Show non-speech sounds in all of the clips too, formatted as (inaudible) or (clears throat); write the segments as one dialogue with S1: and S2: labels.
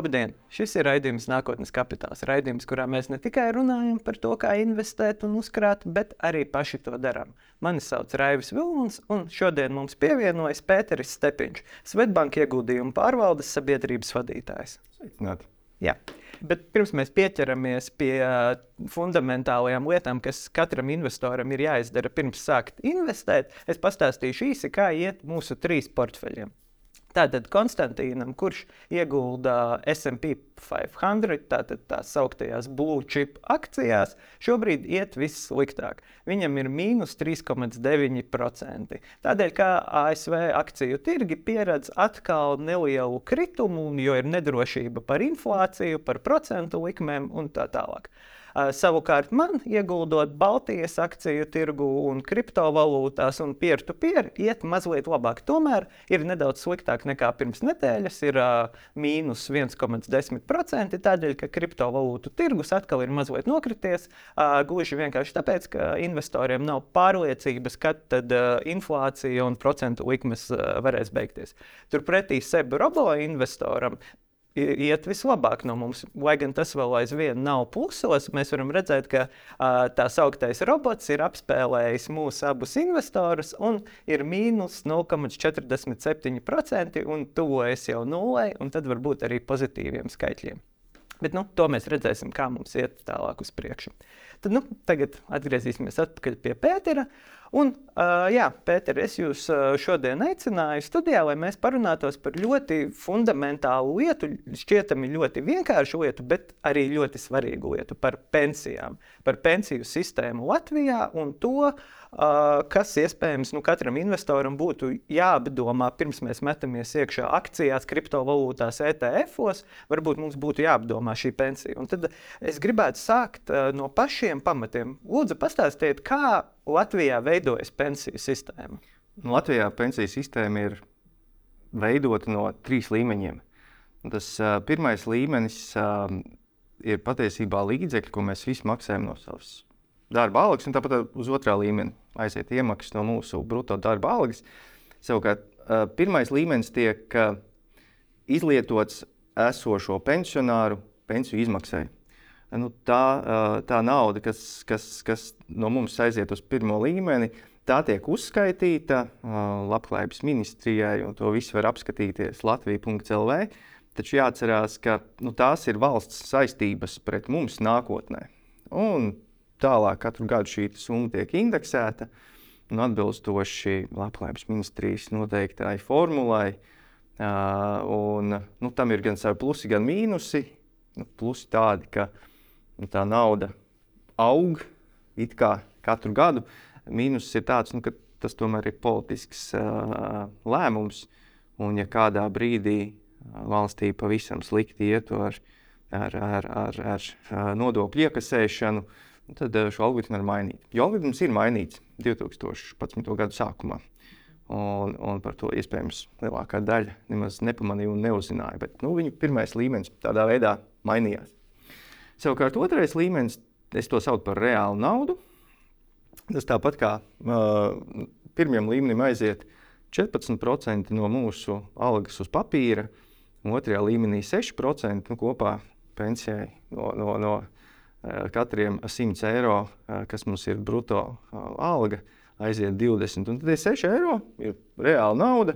S1: Labdien! Šis ir raidījums Nākotnes kapitāls. Raidījums, kurā mēs ne tikai runājam par to, kā investēt un uzkrāt, bet arī paši to darām. Mani sauc Raivis Vilmons, un šodien mums pievienojas Pēteris Stepiņš, Svetbank ieguldījumu pārvaldes sabiedrības vadītājs.
S2: Sveicināt!
S1: Jā. Bet pirms mēs pieķeramies pie fundamentālajām lietām, kas katram investoram ir jāizdara pirms sākt investēt, es pastāstīšu īsi, kā iet mūsu trīs portfeļiem. Tātad Konstantīnam, kurš iegulda SP 500, tātad tā sauktajās blue chip akcijās, šobrīd iet viss sliktāk. Viņam ir mīnus 3,9%. Tādēļ, kā ASV akciju tirgi pieredz atkal nelielu kritumu, jo ir nedrošība par inflāciju, par procentu likmēm un tā tālāk. Uh, savukārt man, ieguldot Baltijas akciju tirgu un kriptovalūtās un peer-to-peer, iet mazliet labāk. Tomēr ir nedaudz sliktāk nekā pirms nedēļas, ir uh, mīnus 1,10%, tādēļ, ka kriptovalūtu tirgus atkal ir mazliet nokrities. Uh, gluži vienkārši tāpēc, ka investoriem nav pārliecības, kad tad, uh, inflācija un procentu likmes uh, varēs beigties. Turpretī SEB robo investoram iet vislabāk no mums. Lai gan tas vēl aizvien nav plusos, mēs varam redzēt, ka uh, tā sauktais robots ir apspēlējis mūsu abus investorus un ir mīnus 0,47% un tuvojas jau nulē, un tad varbūt arī pozitīviem skaitļiem. Bet nu, to mēs redzēsim, kā mums iet tālāk uz priekšu. Tad, nu, tagad atgriezīsimies atpakaļ pie Pētera. Un, jā, Pēter, es jūs šodien aicināju studijā, lai mēs parunātos par ļoti fundamentālu lietu, šķietami ļoti vienkāršu lietu, bet arī ļoti svarīgu lietu par pensijām, par pensiju sistēmu Latvijā un to, kas iespējams nu, katram investoram būtu jāapdomā pirms mēs metamies iekšā akcijās, kriptovalūtās, ETF-os. Varbūt mums būtu jāapdomā šī pensija. Un tad es gribētu sākt no pašiem pamatiem. Lūdzu, pastāstiet, kā Latvijā veidojas pensiju sistēma.
S2: Nu, Latvijā pensiju sistēma ir veidota no trīs līmeņiem. Tas uh, pirmais līmenis uh, ir patiesībā līdzekļi, ko mēs visi maksājam no savas darba algas, un tāpat uz otrā līmeņa aiziet iemaksas no mūsu brutto darba algas. Savukārt, pirmais līmenis tiek izlietots esošo pensionāru pensiju izmaksai. Nu, tā, tā nauda, kas, kas, kas no mums aiziet uz pirmo līmeni, tā tiek uzskaitīta Labklājības ministrijai, un to visu var apskatīties Latvijas.CLV. Taču jāatcerās, ka nu, tās ir valsts saistības pret mums nākotnē. Un Tālāk katru gadu šī summa tiek indeksēta un atbilstoši Labklājības ministrijas noteiktai formulai. Uh, un, nu, tam ir gan savi plusi, gan mīnusi. Nu, plusi tādi, ka nu, tā nauda aug it kā katru gadu. Mīnus ir tāds, nu, ka tas tomēr ir politisks uh, lēmums. Un, ja kādā brīdī valstī pavisam slikti iet ar, ar, ar, ar, ar nodokļu iekasēšanu, tad šo algoritmu var mainīt. Jo algoritms ir mainīts 2011. gada sākumā. Un, un par to iespējams lielākā daļa nemaz nepamanīja un neuzzināja. Bet nu, viņu pirmais līmenis tādā veidā mainījās. Savukārt otrais līmenis, es to saucu par reālu naudu. Tas tāpat kā uh, pirmajam līmenim aiziet 14% no mūsu algas uz papīra, otrajā līmenī 6% nu, kopā pensijai no, no, no Eh, katriem 100 eiro, eh, kas mums ir brutto eh, alga, aiziet 20. Un tad ir 6 eiro, ir reāla nauda.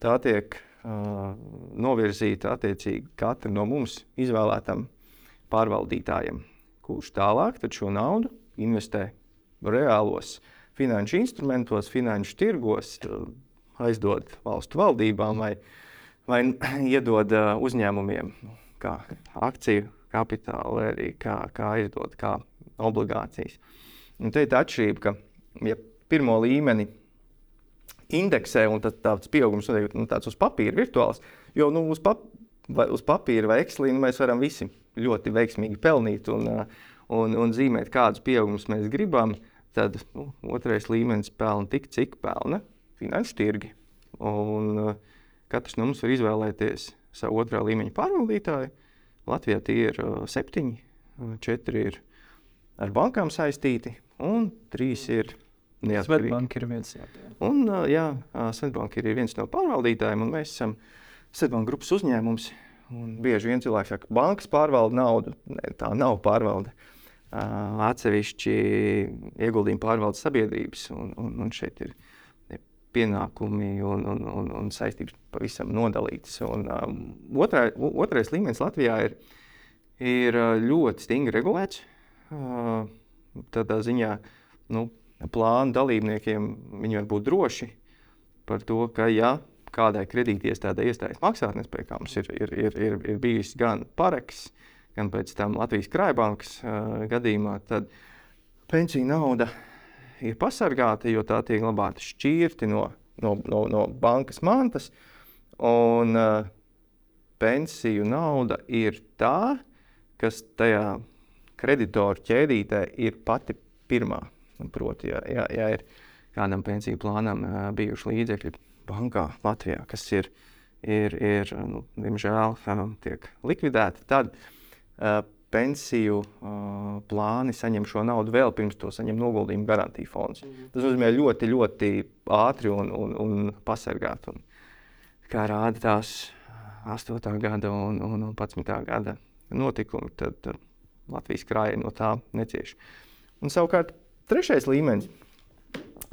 S2: Tā tiek uh, novirzīta attiecīgi katra no mums izvēlētam pārvaldītājam, kurš tālāk šo naudu investē reālos finanšu instrumentos, finanšu tirgos, aizdod valstu valdībām vai, vai (clears throat) iedod uh, uzņēmumiem kā akciju kapitālu, arī kā, kā izdot kā obligācijas. Un te ir tā atšķirība, ka ja pirmo līmeni indeksē, un tad tāds pieaugums ir nu, tāds uz papīra virtuāls, jo nu, uz, pap vai, uz papīra vai Excelī nu, mēs varam visi ļoti veiksmīgi pelnīt un, un, un zīmēt, kādus pieaugumus mēs gribam. Tad nu, otrais līmenis pelna tik, cik pelna finanšu tirgi. Un, uh, katrs no mums var izvēlēties savu otrā līmeņa pārvaldītāju, Latvijā tie ir uh, septiņi, četri ir ar bankām saistīti, un trīs ir neatkarīgi.
S1: Svetbanka ir viens, jā.
S2: Un, uh, jā, Svetbanka ir viens no pārvaldītājiem, un mēs esam Svetbanka grupas uzņēmums. Un bieži vien cilvēks saka, ka bankas pārvalda naudu. Ne, tā nav pārvalde. Atsevišķi ieguldījumi pārvalda sabiedrības, un, un, un šeit ir pienākumi un, un, un, un saistības pavisam nodalītas. Un, um, otrā, otrais līmenis Latvijā ir, ir ļoti stingri regulēts. Uh, tādā ziņā nu, plānu dalībniekiem viņi var būt droši par to, ka ja kādai kredītiestādē iestājas maksātnespēja, kā mums ir, ir, ir, ir, ir bijis gan Pareks, gan pēc tam Latvijas Krājbankas uh, gadījumā, tad pensiju nauda ir pasargāta, jo tā tiek glabāta šķirti no, no, no, no bankas mantas. Un uh, pensiju nauda ir tā, kas tajā kreditoru ķēdītē ir pati pirmā. Proti, ja, ja, ja ir kādam pensiju plānam bijuši līdzekļi bankā Latvijā, kas ir, ir, ir nu, diemžēl, um, tiek likvidēti, tad uh, pensiju uh, plāni saņem šo naudu vēl pirms to saņem noguldījumu garantiju fonds. Mm. Tas nozīmē ļoti, ļoti ātri un, un, un pasargāt. Un, kā rāda tās 8. gada un, un 11. gada notikumi, tad, tad Latvijas krājai no tā necieš. Un savukārt trešais līmenis,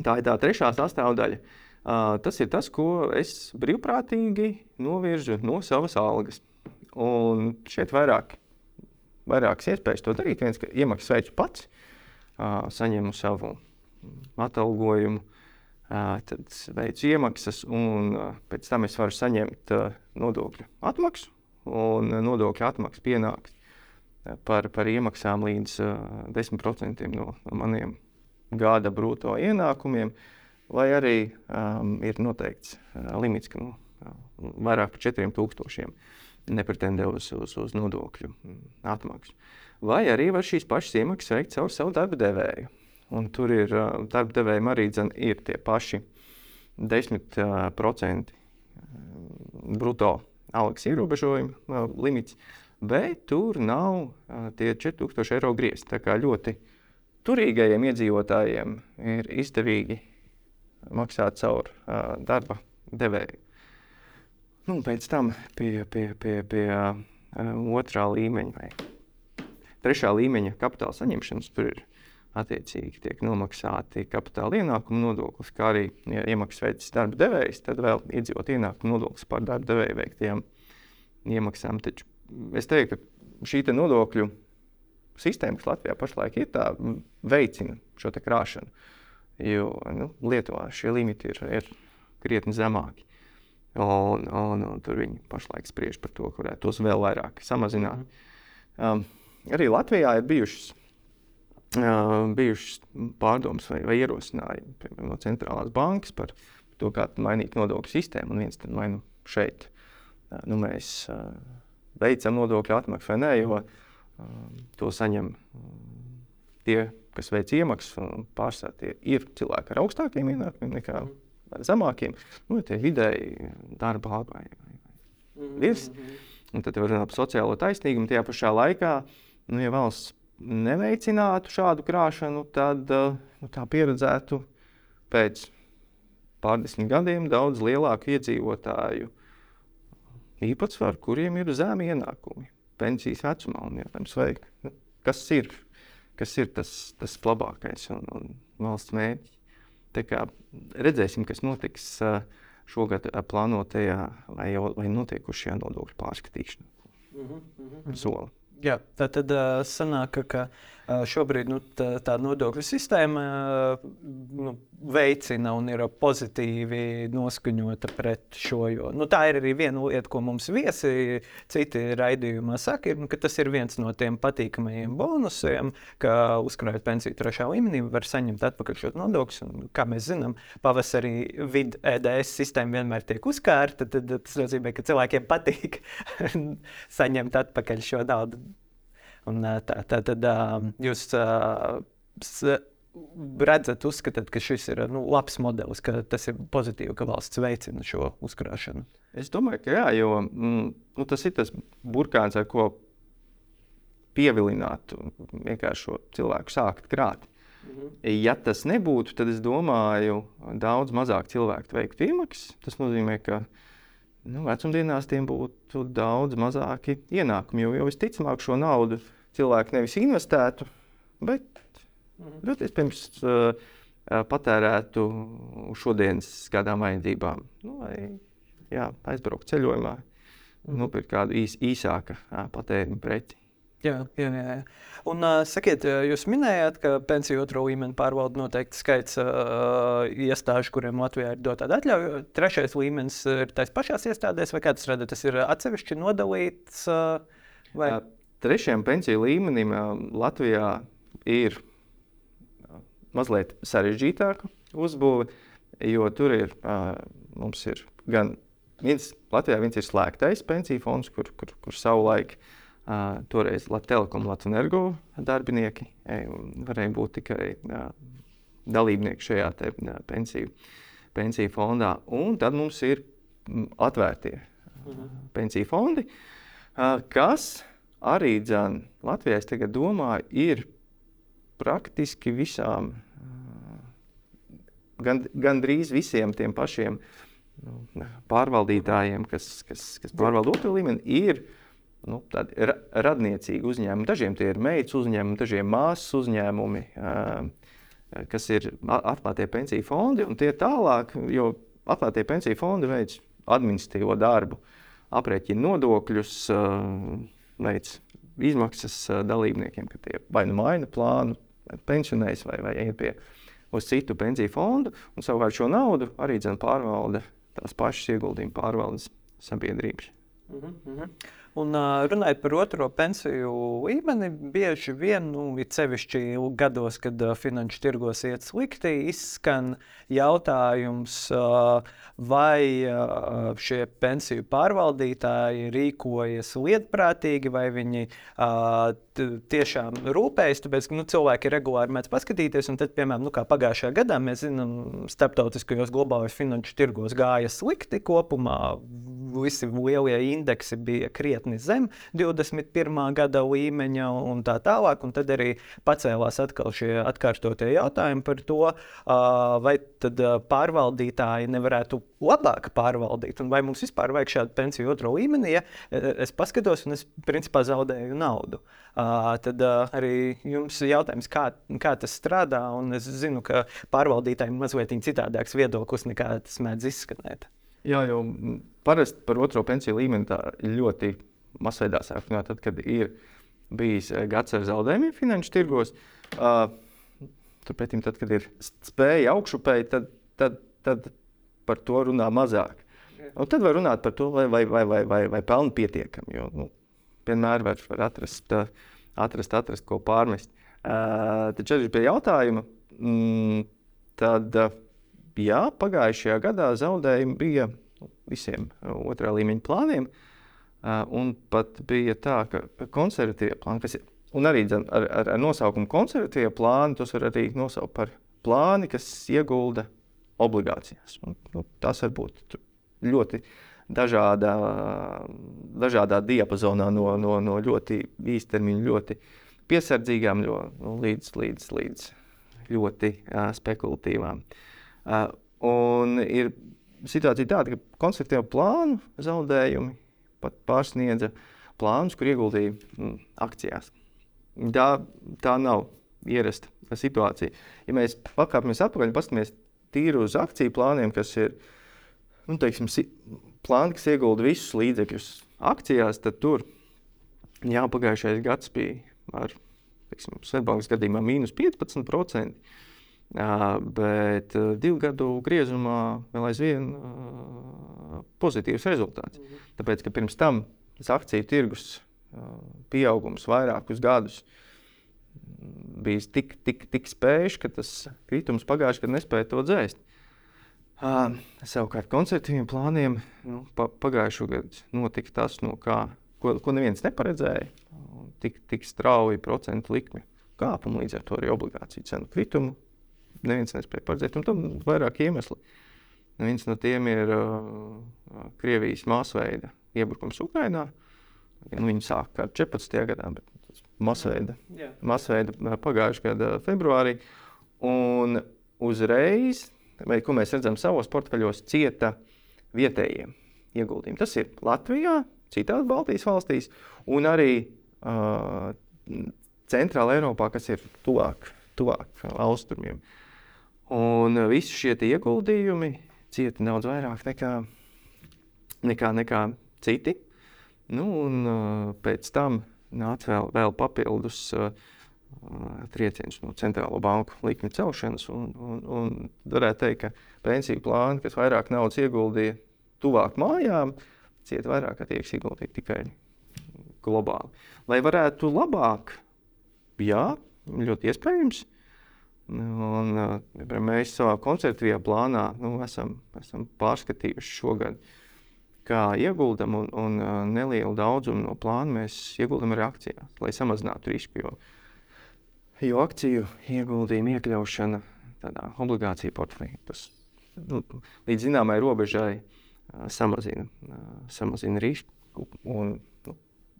S2: tā ir tā trešā sastāvdaļa. Uh, tas ir tas, ko es brīvprātīgi novirzu no savas algas. Un šeit vairāk vairākas iespējas to darīt. Viens, ka iemaksas veids pats, uh, saņemu savu atalgojumu, uh, tad veicu iemaksas, un uh, pēc tam es varu saņemt uh, nodokļu atmaksu, un uh, nodokļu atmaksa pienāks uh, par, par iemaksām līdz uh, 10% no, maniem gada brūto ienākumiem, vai arī um, ir noteikts uh, limits, ka nu, vairāk par 4000 nepretendē uz, uz, uz nodokļu atmaksu. Vai arī var šīs pašas iemaksas veikt caur savu darba devēju. Un tur ir darba devējiem arī dzen, ir tie paši 10% brutto algas ierobežojuma limits, bet tur nav tie 4000 eiro griezti. Tā kā ļoti turīgajiem iedzīvotājiem ir izdevīgi maksāt caur uh, darba devēju. Nu, pēc tam pie, pie, pie, pie uh, otrā līmeņa vai trešā līmeņa kapitāla saņemšanas tur ir attiecīgi tiek nomaksāti kapitāla ienākuma nodoklis, kā arī ja iemaksas veids darba devējs, tad vēl iedzīvot ienākuma nodoklis par darba devēja veiktajām iemaksām. Taču es teiktu, ka šī te nodokļu sistēma, kas Latvijā pašlaik ir, tā veicina šo krāšanu. Jo nu, Lietuvā šie limiti ir, ir krietni zemāki. Un, un, un tur viņi pašlaik spriež par to, ka varētu tos vēl vairāk samazināt. Mm. Um, arī Latvijā ir bijušas, uh, bijušas pārdomas vai, vai ierosinājumi piemēram, no centrālās bankas par to, kā mainīt nodokļu sistēmu. Un viens vai nu šeit uh, nu, mēs uh, veicam nodokļu atmaksu vai nē, jo uh, to saņem uh, tie, kas veic iemaksas. Pārsvarā ir cilvēki ar augstākiem ienākumiem nekā. Mm zemākiem, nu, tie vidēji darba vai mhm. Mhm. Un tad var runāt par sociālo taisnīgumu. Tajā pašā laikā, nu, ja valsts neveicinātu šādu krāšanu, tad uh, nu, tā pieredzētu pēc pārdesmit gadiem daudz lielāku iedzīvotāju īpatsvaru, kuriem ir zemi ienākumi pensijas vecumā. Un, jautājums, vai, nu, kas ir, kas ir tas, tas labākais un, un valsts mērķis? Redzēsim, kas notiks šogad plānotajā vai jau vai notiekušajā nodokļu pārskatīšanā. Mm -hmm, mm -hmm. Soli.
S1: Jā, tā tad uh, sanāk, ka šobrīd nu, tā, tā nodokļu sistēma uh, nu, veicina un ir pozitīvi noskaņota pret šo. Jo, nu, tā ir arī viena lieta, ko mums viesi citi raidījumā saka, ir, nu, ka tas ir viens no tiem patīkamajiem bonusiem, ka uzkrājot pensiju trešā līmenī, var saņemt atpakaļ šo nodokļu. Kā mēs zinām, pavasarī vidu EDS sistēma vienmēr tiek uzkārta. Tad tas nozīmē, ka cilvēkiem patīk (laughs) saņemt atpakaļ šo naudu Un, tā, tā tad jūs redzat, uzskatāt, ka šis ir nu, labs modelis, ka tas ir pozitīvi, ka valsts veicina šo uzkrāšanu?
S2: Es domāju, ka jā, jo mm, nu, tas ir tas burkāns, ar ko pievilināt vienkārši šo cilvēku sākt krāt. Mhm. Ja tas nebūtu, tad es domāju, daudz mazāk cilvēku veiktu iemaksas. Tas nozīmē, ka nu, vecumdienās tiem būtu daudz mazāki ienākumi. Jo, jo visticamāk šo naudu cilvēki nevis investētu, bet mhm. ļoti iespējams uh, patērētu šodienas kādām vajadzībām. Nu, vai jā, aizbraukt ceļojumā, mhm. nopirkt kādu īs, īsāku patēriņa preci.
S1: Jā, jā, jā. Un, uh, sakiet, jūs minējāt, ka pensiju otro līmeni pārvalda noteikti skaits uh, iestāžu, kuriem Latvijā ir dota atļauja. Trešais līmenis ir tais pašās iestādēs, vai kā tas redzat, tas ir atsevišķi nodalīts? Uh, vai?
S2: Trešajam pensiju līmenim Latvijā ir mazliet sarežģītāka uzbūve, jo tur ir, mums ir gan viens, Latvijā viens ir slēgtais pensiju fonds, kur, kur, kur savulaik uh, Uh, toreiz Latvijas Latvijas Energo darbinieki e, varēja būt tikai uh, dalībnieki šajā te, uh, pensiju, pensiju fondā. Un tad mums ir atvērtie mhm. pensiju fondi, kas arī dzan, Latvijā, es tagad domāju, ir praktiski visām, gan, gandrīz visiem tiem pašiem nu, pārvaldītājiem, kas, kas, kas pārvalda otru līmeni, ir nu, tādi ra radniecīgi uzņēmumi. Dažiem tie ir meitas uzņēmumi, dažiem māsas uzņēmumi, kas ir atklātie pensiju fondi. Tie tālāk, jo atklātie pensiju fondi veids administratīvo darbu, aprēķina nodokļus, veids izmaksas dalībniekiem, ka tie vai nu maina plānu, pensionējas vai, vai iet pie uz citu pensiju fondu. Un savukārt šo naudu arī pārvalda tās pašas ieguldījuma pārvaldes sabiedrības. Uh -huh.
S1: Un runājot par otro pensiju līmeni, bieži vien, nu, it sevišķi gados, kad finanšu tirgos iet slikti, izskan jautājums, vai šie pensiju pārvaldītāji rīkojas lietprātīgi, vai viņi tiešām rūpējas. Tāpēc, nu, cilvēki regulāri mēdz paskatīties, un tad, piemēram, nu, pagājušajā gadā, mēs zinām, starptautiskajos globālajos finanšu tirgos gāja slikti kopumā. Visi lielie indeksi bija krietni zem 21. gada līmeņa un tā tālāk. Un tad arī pacēlās atkal šie atkārtotie jautājumi par to, vai tad pārvaldītāji nevarētu labāk pārvaldīt, un vai mums vispār vajag šādu pensiju otro līmenī. Ja es paskatos, un es principā zaudēju naudu. Tad arī jums ir jautājums, kā, kā tas strādā. Es zinu, ka pārvaldītājiem mazliet citādāks viedoklis nekā tas mēdz izskanēt.
S2: Jā, jau parasti par otro pensiju līmeni tā ļoti masveidā sāk runāt, tad, kad ir bijis eh, gads ar zaudējumiem finanšu tirgos. Uh, Turpretī, tad, kad ir spēja augšupēji, tad, tad, tad par to runā mazāk. Un tad var runāt par to, vai, vai, vai, vai, vai, vai pelni pietiekami. Jo nu, vienmēr var, var atrast, atrast, atrast, ko pārmest. Uh, tad šeit ir pie jautājuma. Mm, tad, jā, pagājušajā gadā zaudējumi bija visiem otrā līmeņa plāniem. Uh, Uh, un pat bija tā, ka konservatīvie plāni, kas ir, arī ar, ar, ar nosaukumu konservatīvie plāni, tos var arī nosaukt par plāni, kas iegulda obligācijās. Un, nu, tas var būt ļoti dažādā, dažādā diapazonā, no, no, no ļoti īstermiņa, ļoti piesardzīgām ļo, nu, līdz, līdz, līdz ļoti uh, spekulatīvām. Uh, un ir situācija tāda, ka konservatīvu plānu zaudējumi pat pārsniedza plānus, kur ieguldīja mm, akcijās. Tā, tā nav ierasta situācija. Ja mēs pakāpjamies atpakaļ un paskatāmies tīri uz akciju plāniem, kas ir nu, teiksim, plāni, kas iegulda visus līdzekļus akcijās, tad tur jā, pagājušais gads bija ar Svetbāngas gadījumā mīnus 15%. Bet divu gadu griezumā vēl aizvien pozitīvs rezultāts. -hmm. Tāpēc, ka pirms tam tas akciju tirgus pieaugums vairākus gadus bija tik, tik, tik spējuši, ka tas kritums pagājušajā gadā nespēja to dzēst. Uh, savukārt, koncertīviem plāniem nu, pa, pagājušajā gadā notika tas, no kā, ko, ko neviens neparedzēja. Tik, tik strauji procentu likmi kāpumu, līdz ar to arī obligāciju cenu kritumu neviens nespēja paredzēt. Un tam ir vairāk iemesli. Viens no tiem ir uh, Krievijas masveida iebrukums Ukrajinā. Nu, viņi sāka ar 14. gadā, bet masveida, yeah. masveida pagājušā gada februārī. Un uzreiz, vai, ko mēs redzam savos portfeļos, cieta vietējie. ieguldījumi. Tas ir Latvijā, citās Baltijas valstīs un arī uh, Centrālā Eiropā, kas ir tuvāk, tuvāk austrumiem. Un visi šie ieguldījumi cieta daudz vairāk nekā, nekā, nekā citi. Nu, un, uh, pēc tam nāca vēl, vēl papildus uh, trieciens no centrālo banku likmi celšanas. Un, un, un varētu teikt, ka pensiju plāni, kas vairāk naudas ieguldīja tuvāk mājām, cieta vairāk, ka tiek ieguldīti tikai globāli. Lai varētu labāk, jā, ļoti iespējams. Un, mēs savā koncertīvajā plānā nu, esam, esam pārskatījuši šogad, kā ieguldam un, un nelielu daudzumu no plāna mēs ieguldam arī akcijās, lai samazinātu risku. Jo, jo akciju ieguldījumu iekļaušana tādā obligāciju portfeļā tas nu, līdz zināmai robežai samazina, samazina risku. Un,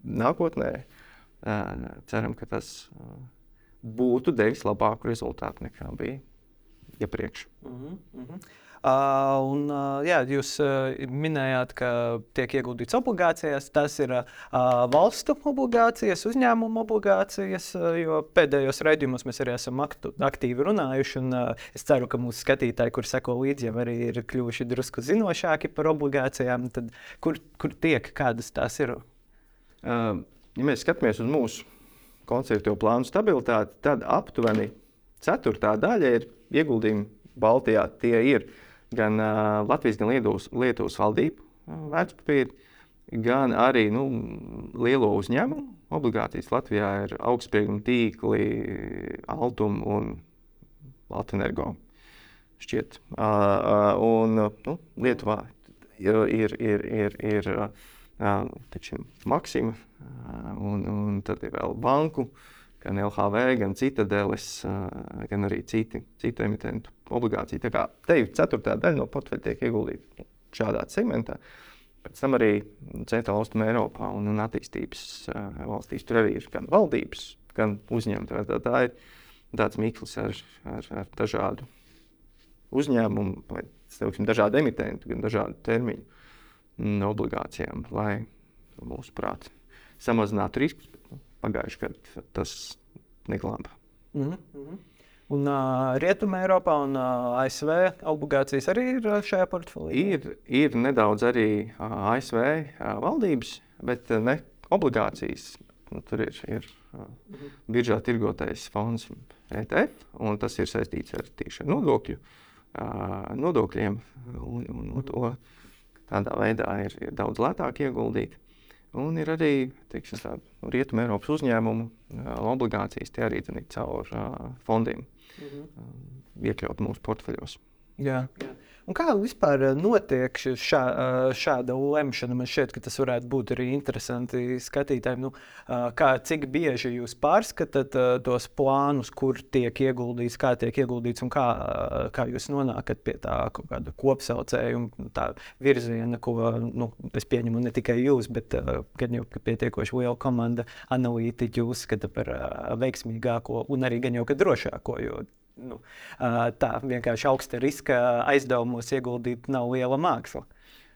S2: nākotnē ceram, ka tas būtu devis labāku rezultātu nekā bija iepriekš.
S1: Mm -hmm. Uh, un, uh, jā, jūs uh, minējāt, ka tiek ieguldīts obligācijās. Tas ir uh, valstu obligācijas, uzņēmuma obligācijas, uh, jo pēdējos raidījumos mēs arī esam aktu, aktīvi runājuši. Un, uh, es ceru, ka mūsu skatītāji, kur seko līdzi, jau arī ir kļuvuši drusku zinošāki par obligācijām. Tad, kur, kur tiek, kādas tās ir?
S2: Uh, ja mēs skatāmies uz mūsu konceptuālo plānu stabilitāti, tad aptuveni ceturtā daļa ir ieguldījumi Baltijā. Tie ir gan uh, Latvijas, gan Lietuvas, Lietuvas valdību vērtspapīri, gan arī nu, lielo uzņēmumu obligācijas. Latvijā ir augstsprieguma tīkli, Altuma un Latvijas šķiet. Uh, un nu, Lietuvā ir, ir, ir, ir, ir uh, Maksima Un, un tad ir vēl banku, gan LHV, gan Citadeles, gan arī citi, citu emitentu obligāciju. Tā kā te ir ceturtā daļa no portfeļa tiek ieguldīta šādā segmentā. Pēc tam arī Centrālā Austrumē Eiropā un, un attīstības valstīs tur arī ir gan valdības, gan uzņēmumi. Tā, tā ir tāds mikls ar, ar, ar dažādu uzņēmumu, vai teiksim, dažādu emitentu, gan dažādu termiņu obligācijām, lai mūsuprāt samazinātu riskus. Nu, Pagājušajā gadā tas neglāba.
S1: Mm -hmm. Un uh, Rietumē, Eiropā un uh, ASV obligācijas arī ir šajā portfelī?
S2: Ir, ir nedaudz arī uh, ASV uh, valdības, bet uh, ne obligācijas. Nu, tur ir, ir uh, biržā tirgotais fonds ETF, un tas ir saistīts ar tieši nodokļu, uh, nodokļiem. Un, un, un to, tādā veidā ir, ir daudz lētāk ieguldīt. Un ir arī rietumu Eiropas uzņēmumu obligācijas, tie arī caur fondiem mm -hmm. iekļaut mūsu portfeļos.
S1: Jā, jā. Un kā vispār eh, notiek šā, eh, šāda lemšana? Man šķiet, ka tas varētu būt arī interesanti skatītājiem. Nu, eh, kā, cik bieži jūs pārskatāt tos plānus, kur tiek ieguldīts, kā tiek ieguldīts un kā, kā jūs nonākat pie tā kopsaucēja un tā virziena, ko nu, es pieņemu ne tikai jūs, bet gan jau pietiekoši liela komanda analītiķu uzskata par veiksmīgāko un arī gan jau drošāko. Jo nu, tā vienkārši augsta riska aizdevumos ieguldīt nav liela māksla.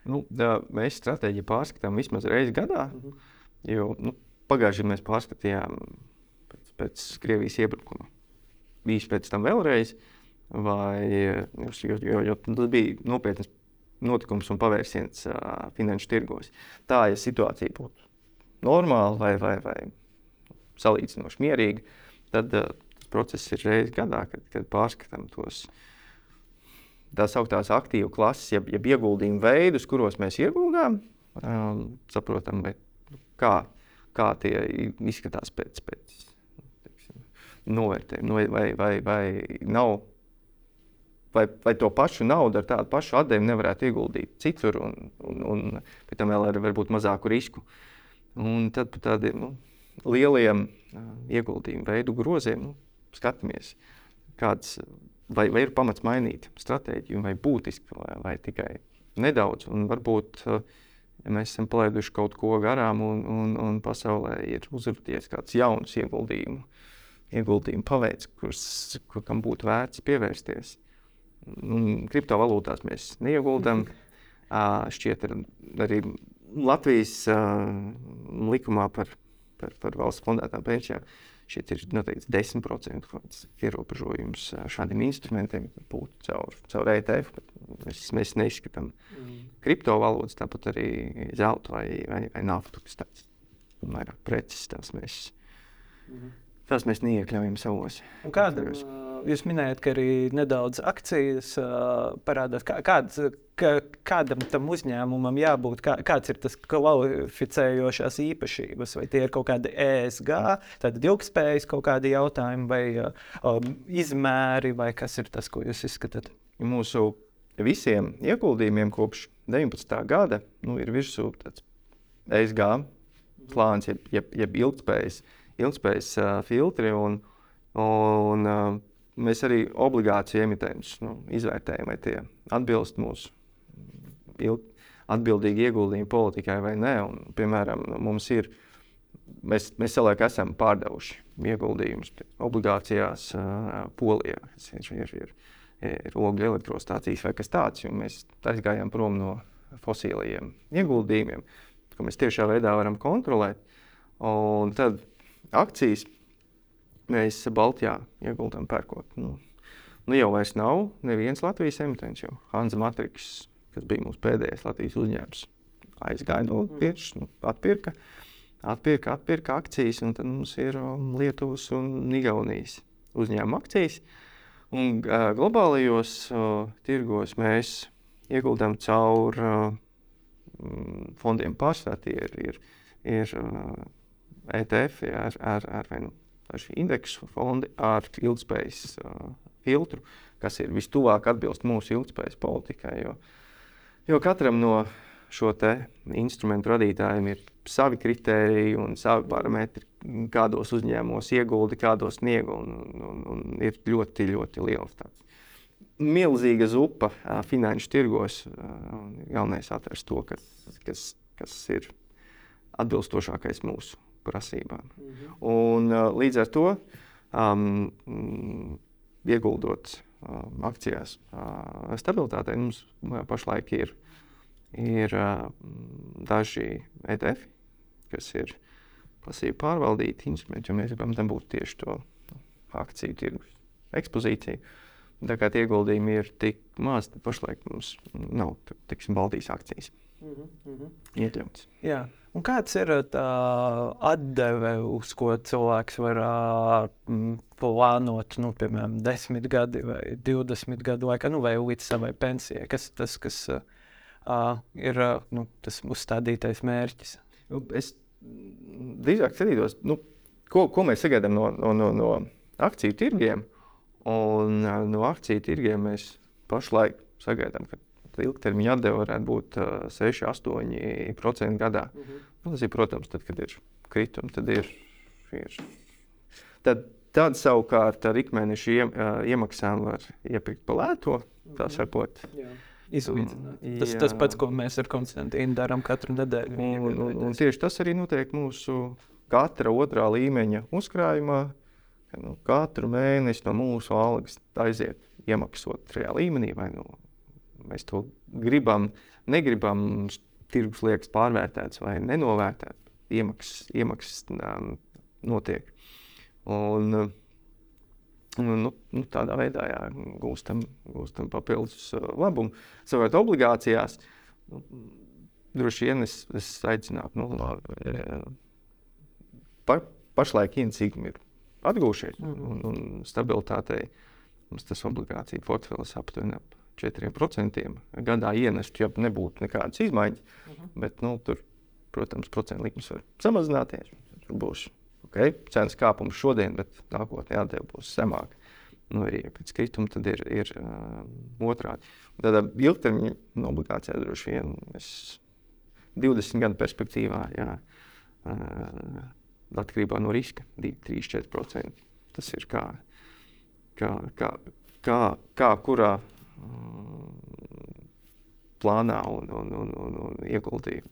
S2: Nu, tā, mēs stratēģiju pārskatām vismaz reizi gadā. Mm -hmm. Jo nu, pagājušajā gadā mēs pārskatījām pēc, pēc Krievijas iebrukuma. Bija pēc tam vēlreiz, vai, jo, jo, jo tas bija nopietns notikums un pavērsiens uh, finanšu tirgos. Tā, ja situācija būtu normāla vai, vai, vai salīdzinoši mierīga, tad uh, process ir reizes gadā, kad, kad pārskatām tos tā sauktās aktīvu klases, jeb, jeb ieguldījumu veidus, kuros mēs ieguldām, um, saprotam, bet, kā, kā tie izskatās pēc, pēc teiksim, novērtējuma, vai, vai, vai, vai nav. Vai, vai to pašu naudu ar tādu pašu atdevi nevarētu ieguldīt citur, un, un, un pēc tam vēl ar varbūt mazāku risku. Un tad par tādiem nu, lieliem uh, ieguldījumu veidu groziem nu, skatāmies, kāds, vai, vai ir pamats mainīt stratēģiju, vai būtiski, vai, vai tikai nedaudz. Un varbūt ja mēs esam palaiduši kaut ko garām, un, un, un pasaulē ir uzrādījies kāds jauns ieguldījumu, ieguldījumu paveids, kurš, kur, kam būtu vērts pievērsties. Un kriptovalūtās mēs neieguldām. Uh, (laughs) šķiet, arī Latvijas uh, likumā par, par, par valsts fondētām pensijām šeit ir noteikts 10% ierobežojums šādiem instrumentiem, būtu caur, caur ETF. Mēs, mēs neizskatām mm. kriptovalūtas, tāpat arī zelta vai, vai, vai naftu, kas tāds vairāk preces. Tās mēs, mm. tās mēs neiekļaujam savos.
S1: Kāda, jūs minējat, ka arī nedaudz akcijas uh, parādās. Kā, kāds, kā, kādam tam uzņēmumam jābūt, kā, kāds ir tas kvalificējošās īpašības, vai tie ir kaut kādi ESG, tādi ilgspējas kaut kādi jautājumi, vai uh, izmēri, vai kas ir tas, ko jūs izskatāt?
S2: Mūsu visiem ieguldījumiem kopš 19. gada nu, ir virsū tāds ESG plāns, jeb, jeb, jeb ilgspējas, ilgspējas uh, filtri. Un, un, uh, mēs arī obligāciju emitējumus nu, izvērtējam, vai tie atbilst mūsu atbildīgi ieguldījumu politikai vai nē. Un, piemēram, mums ir, mēs, mēs savulaik esam pārdevuši ieguldījumus obligācijās uh, Polijā. Ir, ir, ir, ir ogļu elektrostācijas vai kas tāds, jo mēs aizgājām prom no fosiliem ieguldījumiem, ko mēs tiešā veidā varam kontrolēt. Un tad akcijas mēs Baltijā ieguldām pērkot. Nu, nu jau vairs nav neviens Latvijas emitents, jo Hanza Matriks, kas bija mūsu pēdējais Latvijas uzņēmums, aizgāja no pirms, nu, atpirka, atpirka, atpirka akcijas, un tad mums ir um, Lietuvas un Igaunijas uzņēmuma akcijas. Un, uh, globālajos uh, tirgos mēs ieguldām caur uh, fondiem pārsvarā. Tie ir, ir, ir uh, ETF ar, ar, ar vai nu indeksu fondi ar ilgspējas uh, filtru, kas ir vistuvāk atbilst mūsu ilgspējas politikai. Jo, jo katram no šo instrumentu radītājiem ir savi kriteriji un savi parametri, kādos uzņēmumos ieguldi, kādos sniegu. Un, un, un ir ļoti, ļoti liels tāds. Milzīga zupa uh, finanšu tirgos. Uh, galvenais atrast to, kas, kas, kas ir atbilstošākais mūsu prasībām. Mm -hmm. Un, uh, līdz ar to um, ieguldot um, akcijās, uh, stabilitātei mums pašlaik ir, ir uh, daži ETF, kas ir pasīvi pārvaldīti instrumenti, jo mēs gribam tam būt tieši to akciju tirgus ekspozīciju. Tā kā tie ieguldījumi ir tik mazi, tad pašlaik mums nav tiksim, Baltijas akcijas mm -hmm. iekļauts.
S1: Jā. Un kāds ir tā atdeve, uz ko cilvēks var uh, plānot, nu, piemēram, 10 gadi vai 20 gadu laikā, nu, vai līdz savai pensijai? Kas tas kas, uh, ir uh, nu, tas uzstādītais mērķis?
S2: Nu, es drīzāk skatītos, nu, ko, ko mēs sagaidām no, no, no, no akciju tirgiem. Un uh, no akciju tirgiem mēs pašlaik sagaidām, ka ilgtermiņa atdeve varētu būt uh, 6-8% gadā. Mm -hmm. Tas ir, protams, tad, kad ir kritumi, tad ir. ir. Tad, tad savukārt ar ikmēneša iem, iemaksām var iepirkt pa lēto. Tā sakot.
S1: Jā. Izlīdzināt. Mm, tas, tas pats, ko mēs ar Konstantīnu darām katru nedēļu.
S2: Un, un, un tieši tas arī notiek mūsu katra otrā līmeņa uzkrājumā. Nu, katru mēnesi no mūsu algas aiziet iemaksot šajā līmenī vai no mēs to gribam, negribam, tirgus liekas pārvērtēts vai nenovērtēts. Iemaksas, iemaksas um, notiek. Un, nu, nu, tādā veidā jā, gūstam, gūstam papildus uh, labumu. Savukārt, obligācijās nu, droši vien es, es aicinātu, nu, pa, pašlaik iencīgumi ir atgūšies, mm. un, un stabilitātei mums tas obligāciju portfelis aptuveni ap 4% gadā ienest, ja nebūtu nekādas izmaiņas. Uh mhm. -huh. Bet, nu, tur, protams, procentu likmes var samazināties. Tur būs okay, cenas kāpums šodien, bet nākotnē atdeve būs zemāka. Nu, arī pēc krituma tad ir, ir uh, otrādi. Tādā ilgtermiņa obligācijā droši vien es 20 gadu perspektīvā, jā, uh, atkarībā no riska, 2-3-4%. Tas ir kā, kā, kā, kā, kā kurā plānā un, un, un, un, un ieguldīju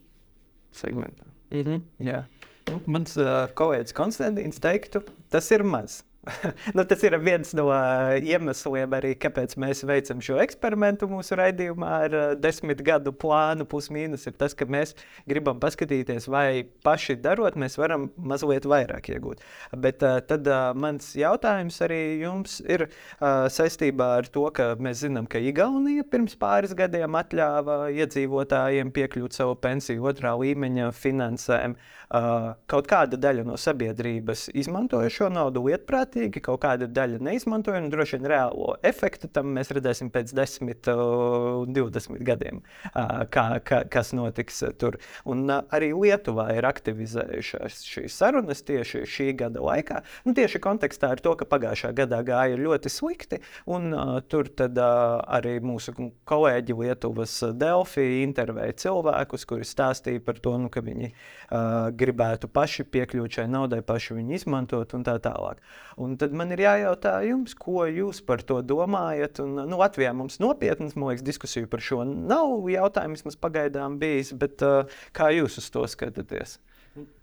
S2: segmentā.
S1: Mm -hmm, jā. nu, mans uh, kolēģis Konstantīns teiktu, tas ir maz. (laughs) nu, tas ir viens no uh, iemesliem, arī, kāpēc mēs veicam šo eksperimentu mūsu raidījumā ar uh, desmit gadu plānu. Plus-mínus ir tas, ka mēs gribam paskatīties, vai paši darot, mēs varam mazliet vairāk iegūt. Bet uh, tad mans jautājums arī jums ir saistībā ar to, ka mēs zinām, ka Igaunija pirms pāris gadiem atļāva iedzīvotājiem piekļūt savu pensiju otrā līmeņa finansēm. Uh, kaut kāda daļa no sabiedrības izmantoja šo naudu lietprātīgi, kaut kāda daļa neizmantoja. Droši vien reālo efektu tam mēs redzēsim pēc 10, uh, 20 gadiem, uh, kā, kā, kas notiks tur. Un arī Lietuvā ir aktivizējušās šīs sarunas tieši šī gada laikā. Nu, tieši kontekstā ar to, ka pagājušā gadā gāja ļoti slikti, un tur tad, arī mūsu kolēģi Lietuvas Delfī intervēja cilvēkus, kuri stāstīja par to, nu, ka viņi uh, gribētu paši piekļūt šai naudai, paši viņu izmantot un tā tālāk. Un tad man ir jājautā jums, ko jūs par to domājat. Un, nu, Latvijā mums nopietnas, man liekas, diskusiju par šo nav jautājums, mums pagaidām bijis, bet uh, kā jūs uz to skatāties?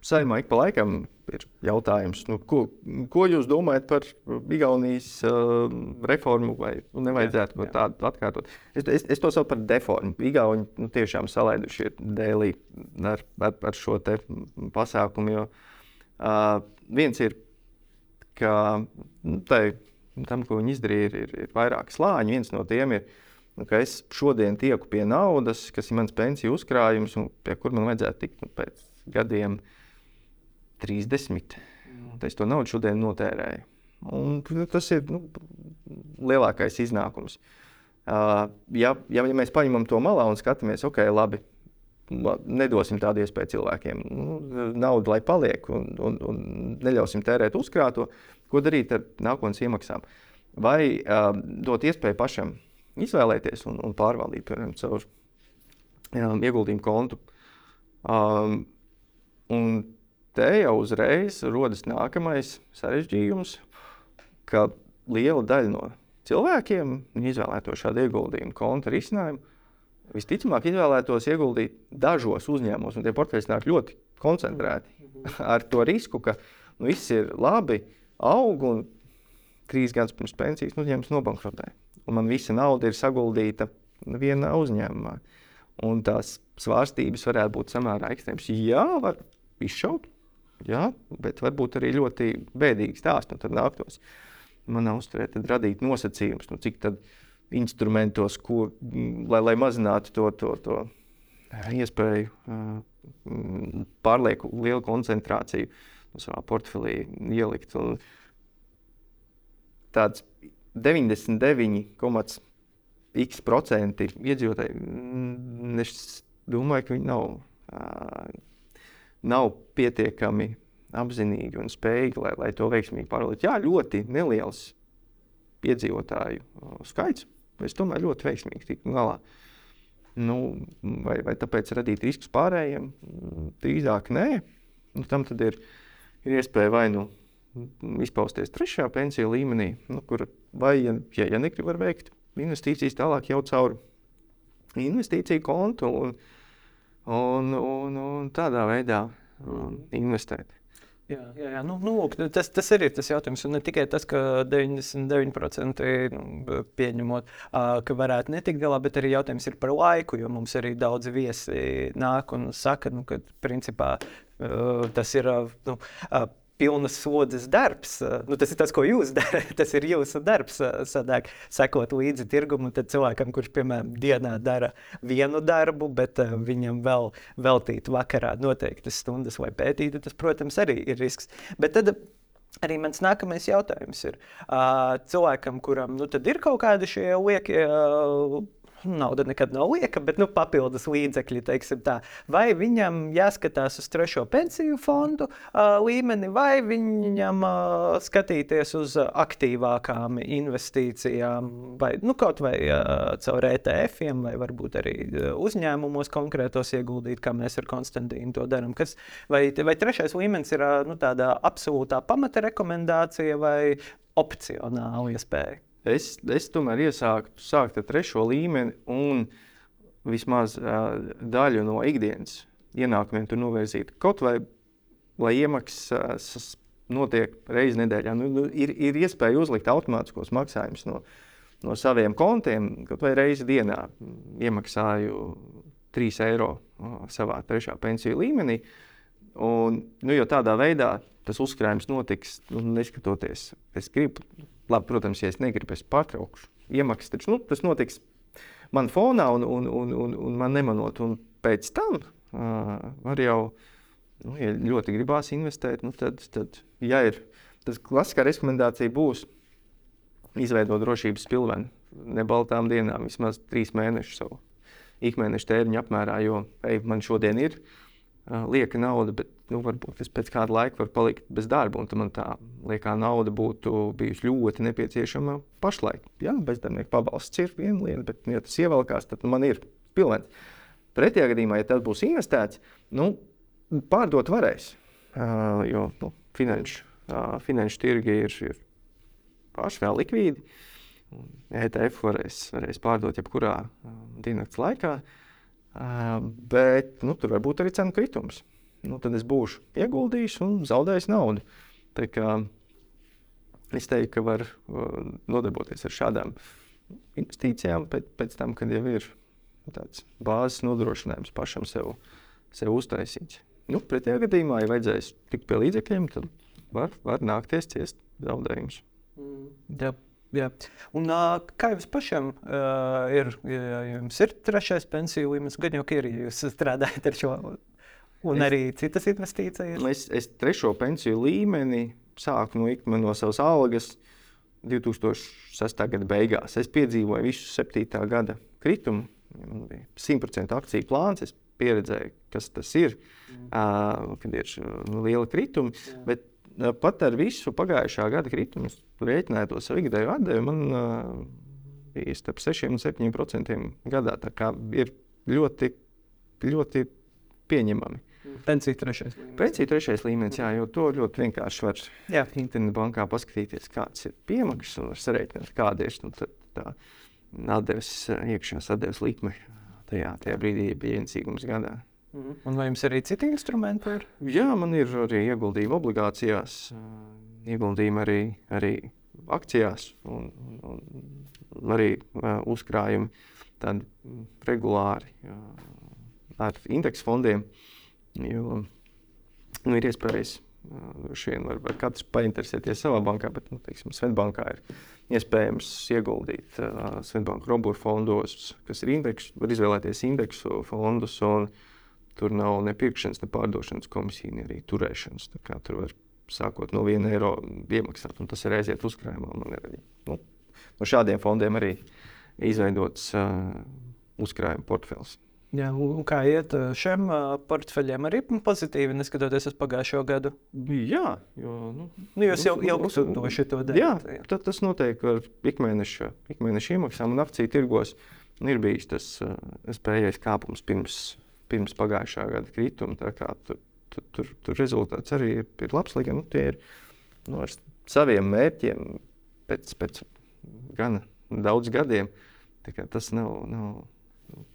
S2: Saimā ik pa laikam ir jautājums, nu, ko, ko jūs domājat par Igaunijas uh, reformu, vai nu, nevajadzētu jā, jā. tādu atkārtot? Es, es, es to saucu par deformu. Igauni nu, tiešām salaiduši ir dēlī ar, ar, ar šo pasākumu. Jo, uh, viens ir, ka nu, tai, tam, ko viņi izdarīja, ir, ir, ir vairāki slāņi. Viens no tiem ir, nu, ka es šodien tieku pie naudas, kas ir mans pensiju uzkrājums, un pie kur man vajadzētu tikt nu, pēc gadiem 30. Es to naudu šodien notērēju. Un, nu, tas ir nu, lielākais iznākums. Uh, ja, ja, ja mēs paņemam to malā un skatāmies, ok, labi, nedosim tādu iespēju cilvēkiem. Nu, nauda lai paliek un, un, un neļausim tērēt uzkrāto, ko darīt ar nākotnes iemaksām. Vai uh, dot iespēju pašam izvēlēties un, un pārvaldīt, piemēram, caur um, ieguldījumu kontu. Um, Un te jau uzreiz rodas nākamais sarežģījums, ka liela daļa no cilvēkiem izvēlēto šādu ieguldījumu konta risinājumu. Visticamāk, izvēlētos ieguldīt dažos uzņēmumos, un tie portfeļi nāk ļoti koncentrēti. (laughs) Ar to risku, ka nu, viss ir labi, aug un trīs gadus pirms pensijas uzņēmums nobankrotē. Un man visa nauda ir saguldīta vienā uzņēmumā. Un tās svārstības varētu būt samērā ekstrēmas. Jā, var izšaut. Jā, bet varbūt arī ļoti bēdīgi stāsti. Nu, tad nāktos manā uzturē radīt nosacījumus, nu, cik instrumentos, ko, lai, lai mazinātu to, to, to iespēju uh, pārlieku lielu koncentrāciju no savā portfelī ielikt. Un tāds 99,5% iedzīvotāji, es domāju, ka viņi nav. Uh, nav pietiekami apzinīgi un spējīgi, lai, lai to veiksmīgi pārvaldītu. Jā, ļoti neliels iedzīvotāju skaits, bet tomēr ļoti veiksmīgi tiku galā. Nu, vai, vai tāpēc radīt riskus pārējiem? Drīzāk nē. Nu, tam ir, ir iespēja vai nu izpausties trešajā pensiju līmenī, nu, kur vai, ja, ja, ja negrib veikt investīcijas tālāk jau caur investīciju kontu. Un, un, un, un tādā veidā um, investēt.
S1: Jā, jā, jā. Nu, nu, lūk, tas, tas arī ir tas jautājums. Un ne tikai tas, ka 99% nu, pieņemot, ka varētu netikt galā, bet arī jautājums ir par laiku. Jo mums arī daudz viesi nāk un saka, nu, ka principā tas ir. Nu, pilnas slodzes darbs. Nu, tas ir tas, ko jūs (laughs) darat. Tas ir jūsu darbs, sadāk, sekot līdzi tirgumu. Tad cilvēkam, kurš, piemēram, dienā dara vienu darbu, bet viņam vēl veltīt vakarā noteiktas stundas, lai pētītu, tas, protams, arī ir risks. Bet tad, Arī mans nākamais jautājums ir cilvēkam, kuram nu, ir kaut kādi šie liekie nauda nekad nav lieka, bet nu, papildus līdzekļi, teiksim tā. Vai viņam jāskatās uz trešo pensiju fondu uh, līmeni, vai viņam uh, skatīties uz aktīvākām investīcijām, vai nu, kaut vai uh, caur ETF-iem, vai varbūt arī uzņēmumos konkrētos ieguldīt, kā mēs ar Konstantīnu to darām. Vai, vai trešais līmenis ir uh, nu, tāda absolūtā pamata rekomendācija vai opcionāla iespēja?
S2: Es, es tomēr iesāktu sākt ar trešo līmeni un vismaz uh, daļu no ikdienas ienākumiem tur novirzīt. Kaut vai lai iemaksas notiek reizes nedēļā. Nu, nu, ir, ir iespēja uzlikt automātiskos maksājumus no, no saviem kontiem, kaut vai reizi dienā iemaksāju 3 eiro savā trešā pensiju līmenī. Un, nu, jo tādā veidā tas uzkrājums notiks, nu, neskatoties. Es gribu, labi, protams, ja es negribu, es pārtraukšu iemaksas. Taču nu, tas notiks man fonā un, un, un, un, un man nemanot. Un pēc tam uh, var jau, nu, ja ļoti gribās investēt, nu, tad, tad, ja ir, tas klasiskā rekomendācija būs izveidot drošības pilvenu ne baltām dienām, vismaz trīs mēnešus savu ikmēneša tēriņu apmērā, jo ej, man šodien ir lieka nauda, bet nu, varbūt es pēc kāda laika varu palikt bez darba, un man tā liekā nauda būtu bijusi ļoti nepieciešama pašlaik. Jā, bezdarbnieku pabalsts ir viena lieta, bet, ja tas ievelkās, tad man ir pilns. Pretējā gadījumā, ja tas būs investēts, nu, pārdot varēs, uh, jo nu, finanšu, uh, finanšu tirgi ir, ir paši vēl likvīdi. ETF varēs, varēs pārdot jebkurā uh, dienas laikā, uh, bet nu, tur var būt arī cenu kritums. Nu, tad es būšu ieguldījis un zaudējis naudu. Tā kā es teiktu, ka var uh, nodarboties ar šādām investīcijām pēc, pēc tam, kad jau ir tāds bāzes nodrošinājums pašam sev, sev uztaisīts. Nu, pretējā gadījumā, ja vajadzēs tikt pie līdzekļiem, tad var, var nākties ciest zaudējumus.
S1: Mm. Yep. Jā. Un, uh, kā jums pašam uh, ir? Ja jums ir trešais pensiju līmenis, gan jau ir, ja jūs strādājat ar šo, un es, arī citas investīcijas.
S2: Es, es trešo pensiju līmeni sāku no, no savas algas 2006. gada beigās. Es piedzīvoju visu 7. gada kritumu. Man bija 100% akciju plāns. Es pieredzēju, kas tas ir, mm. uh, kad ir liela krituma. Bet pat ar visu pagājušā gada kritumu, rēķināju to savu ikdēju atdevi, man bija starp 6 un 7 procentiem gadā. Tā kā ir ļoti, ļoti pieņemami.
S1: Pensija trešais līmenis.
S2: Pensija trešais līmenis, jā, jo to ļoti vienkārši var jā. internetu bankā paskatīties, kāds ir piemaksas un var sarēķināt, kāda ir nu, tā atdeves, iekšējās atdeves likme tajā, tajā brīdī, ja bija ienesīgums gadā.
S1: Mhm. Un vai jums arī citi instrumenti ir?
S2: Jā, man ir arī ieguldījumi obligācijās, ieguldījumi arī, arī akcijās un, un, un arī uh, uzkrājumi tādi regulāri uh, ar indeksu fondiem. Jo nu, ir iespējas, droši vien var, var katrs painteresēties savā bankā, bet, nu, teiksim, Svetbankā ir iespējams ieguldīt uh, Svetbanku roburu fondos, kas ir indeksu, var izvēlēties indeksu fondus. Un, uh, Tur nav ne pirkšanas, ne pārdošanas komisija, ne arī turēšanas. Tur var sākot no 1 eiro iemaksāt, un tas ir aiziet uzkrājumā. Man ir arī nu, no šādiem fondiem arī izveidots uh, uzkrājuma portfels.
S1: Jā, kā iet šiem portfeļiem, arī pozitīvi, neskatoties uz pagājušo gadu?
S2: Jā, jo
S1: nu, nu, jūs jau ilgstoši to
S2: darāt. Jā, jā. Tas notiek ar ikmēneša, ikmēneša iemaksām, un akciju tirgos ir bijis tas uh, spējīgais kāpums pirms pirms pagājušā gada krituma. Tur, tur, tur, tur rezultāts arī ir, ir labs, lai gan nu, tie ir nu, ar saviem mērķiem pēc, pēc gan daudz gadiem. Tas nav. nav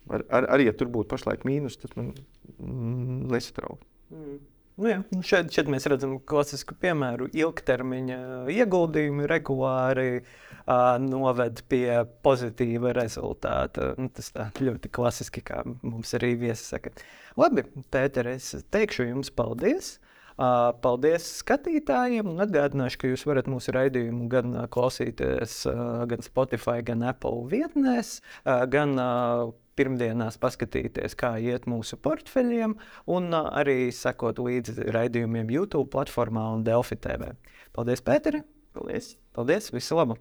S2: ar, ar, arī, ja tur būtu pašlaik mīnus, tas man nesatrauc.
S1: Mm. Nu jā, nu šeit, šeit mēs redzam klasisku piemēru. Ilgtermiņa ieguldījumi regulāri uh, noved pie pozitīva rezultāta. Nu, tas ļoti klasiski, kā mums arī viesi saka. Labi, Pēter, es teikšu jums paldies. Uh, paldies skatītājiem. Atgādināšu, ka jūs varat mūsu raidījumu gan klausīties uh, gan Spotify, gan Apple vietnēs, gan pirmdienās paskatīties, kā iet mūsu portfeļiem, un arī sekot līdzi raidījumiem YouTube platformā un Delfi TV. Paldies, Pēteri!
S2: Paldies!
S1: Paldies! Visu labu!